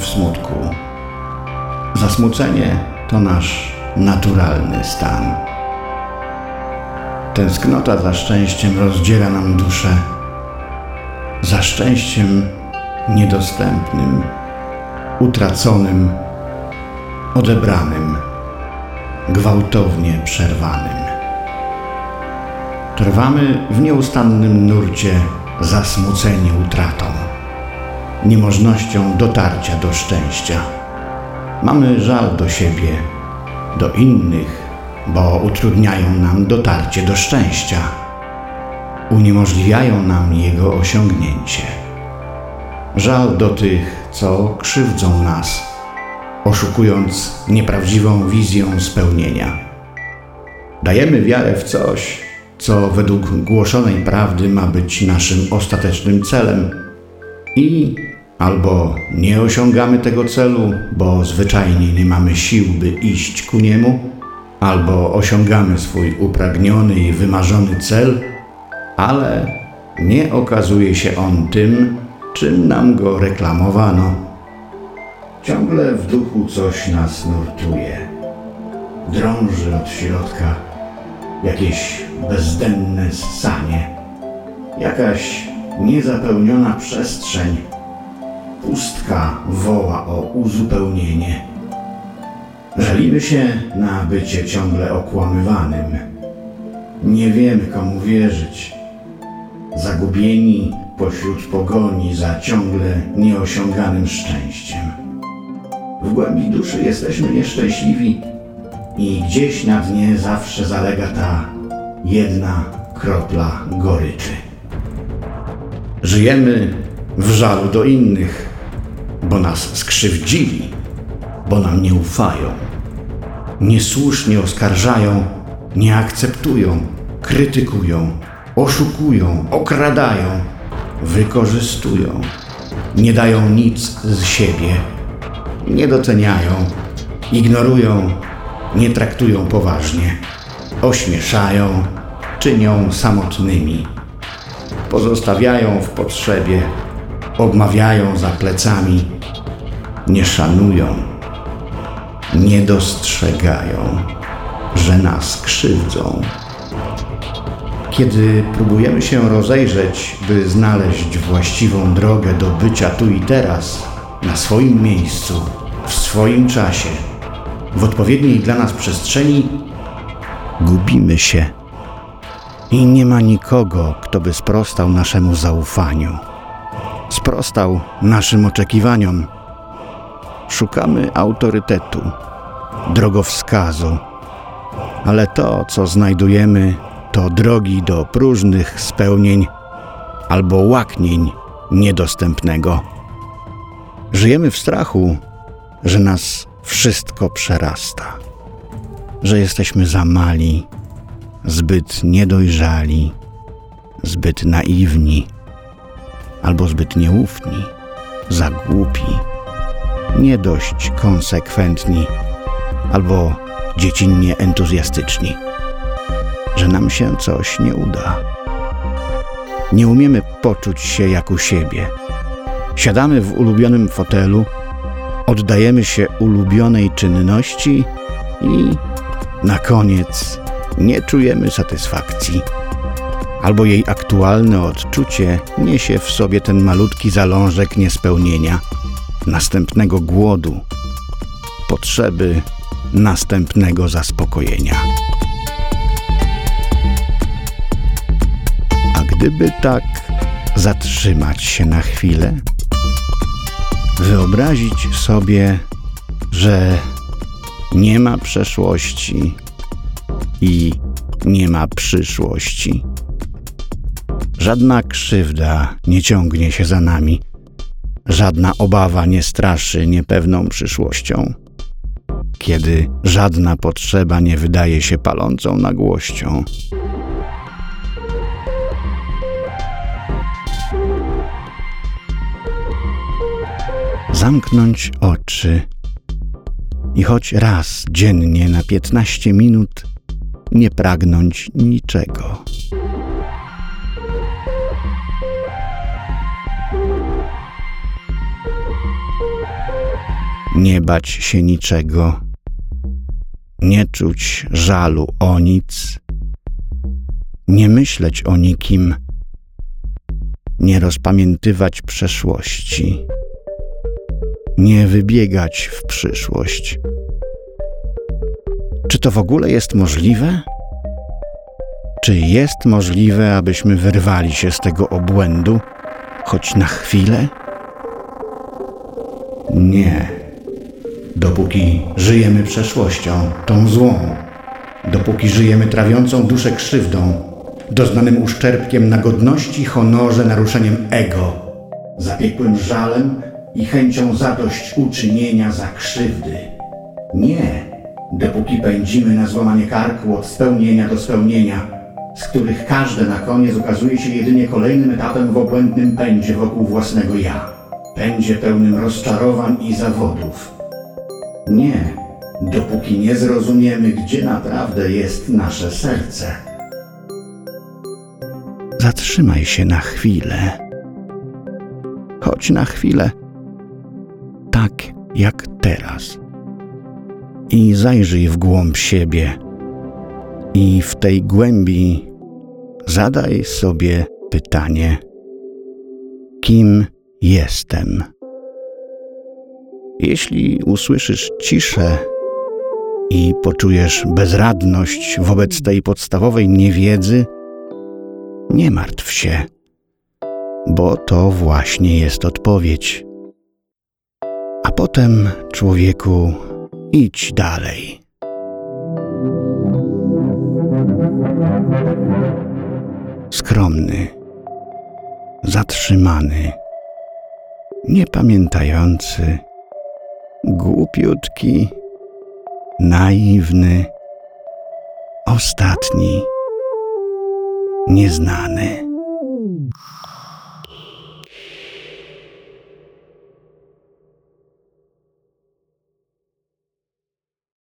w smutku. Zasmucenie to nasz naturalny stan. Tęsknota za szczęściem rozdziera nam duszę, za szczęściem niedostępnym, utraconym, odebranym, gwałtownie przerwanym. Trwamy w nieustannym nurcie zasmuceni utratą, niemożnością dotarcia do szczęścia. Mamy żal do siebie, do innych, bo utrudniają nam dotarcie do szczęścia, uniemożliwiają nam jego osiągnięcie. Żal do tych, co krzywdzą nas, oszukując nieprawdziwą wizją spełnienia. Dajemy wiarę w coś, co według głoszonej prawdy ma być naszym ostatecznym celem i albo nie osiągamy tego celu, bo zwyczajnie nie mamy sił, by iść ku niemu, albo osiągamy swój upragniony i wymarzony cel, ale nie okazuje się on tym, czym nam go reklamowano. Ciągle w duchu coś nas nurtuje, drąży od środka jakieś bezdenne ssanie, jakaś niezapełniona przestrzeń, pustka woła o uzupełnienie. Żalimy się na bycie ciągle okłamywanym. Nie wiemy, komu wierzyć. Zagubieni pośród pogoni za ciągle nieosiąganym szczęściem. W głębi duszy jesteśmy nieszczęśliwi i gdzieś na dnie zawsze zalega ta jedna kropla goryczy. Żyjemy w żalu do innych, bo nas skrzywdzili, bo nam nie ufają, niesłusznie oskarżają, nie akceptują, krytykują, oszukują, okradają, wykorzystują, nie dają nic z siebie, nie doceniają, ignorują, nie traktują poważnie, ośmieszają, czynią samotnymi, pozostawiają w potrzebie, obmawiają za plecami, nie szanują, nie dostrzegają, że nas krzywdzą. Kiedy próbujemy się rozejrzeć, by znaleźć właściwą drogę do bycia tu i teraz, na swoim miejscu, w swoim czasie, w odpowiedniej dla nas przestrzeni, gubimy się. I nie ma nikogo, kto by sprostał naszemu zaufaniu, sprostał naszym oczekiwaniom. Szukamy autorytetu, drogowskazu, ale to, co znajdujemy, to drogi do próżnych spełnień albo łaknień niedostępnego. Żyjemy w strachu, że nas wszystko przerasta, że jesteśmy za mali, zbyt niedojrzali, zbyt naiwni albo zbyt nieufni, za głupi, nie dość konsekwentni albo dziecinnie entuzjastyczni, że nam się coś nie uda. Nie umiemy poczuć się jak u siebie. Siadamy w ulubionym fotelu, oddajemy się ulubionej czynności i na koniec nie czujemy satysfakcji. Albo jej aktualne odczucie niesie w sobie ten malutki zalążek niespełnienia, następnego głodu, potrzeby następnego zaspokojenia. A gdyby tak zatrzymać się na chwilę, wyobrazić sobie, że nie ma przeszłości i nie ma przyszłości. Żadna krzywda nie ciągnie się za nami, żadna obawa nie straszy niepewną przyszłością, kiedy żadna potrzeba nie wydaje się palącą nagłością. Zamknąć oczy i choć raz dziennie na 15 minut nie pragnąć niczego. nie bać się niczego, nie czuć żalu o nic, nie myśleć o nikim, nie rozpamiętywać przeszłości, nie wybiegać w przyszłość. Czy to w ogóle jest możliwe? Czy jest możliwe, abyśmy wyrwali się z tego obłędu, choć na chwilę? Nie. Dopóki żyjemy przeszłością, tą złą, dopóki żyjemy trawiącą duszę krzywdą, doznanym uszczerbkiem na godności, honorze, naruszeniem ego, zapiekłym żalem i chęcią zadośćuczynienia za krzywdy. Nie, dopóki pędzimy na złamanie karku od spełnienia do spełnienia, z których każde na koniec okazuje się jedynie kolejnym etapem w obłędnym pędzie wokół własnego ja. Pędzie pełnym rozczarowań i zawodów. Nie, dopóki nie zrozumiemy, gdzie naprawdę jest nasze serce. Zatrzymaj się na chwilę. Chodź na chwilę, tak jak teraz. I zajrzyj w głąb siebie. I w tej głębi zadaj sobie pytanie: kim jestem? Jeśli usłyszysz ciszę i poczujesz bezradność wobec tej podstawowej niewiedzy, nie martw się, bo to właśnie jest odpowiedź. A potem, człowieku, idź dalej. Skromny, zatrzymany, niepamiętający, głupiutki, naiwny, ostatni, nieznany.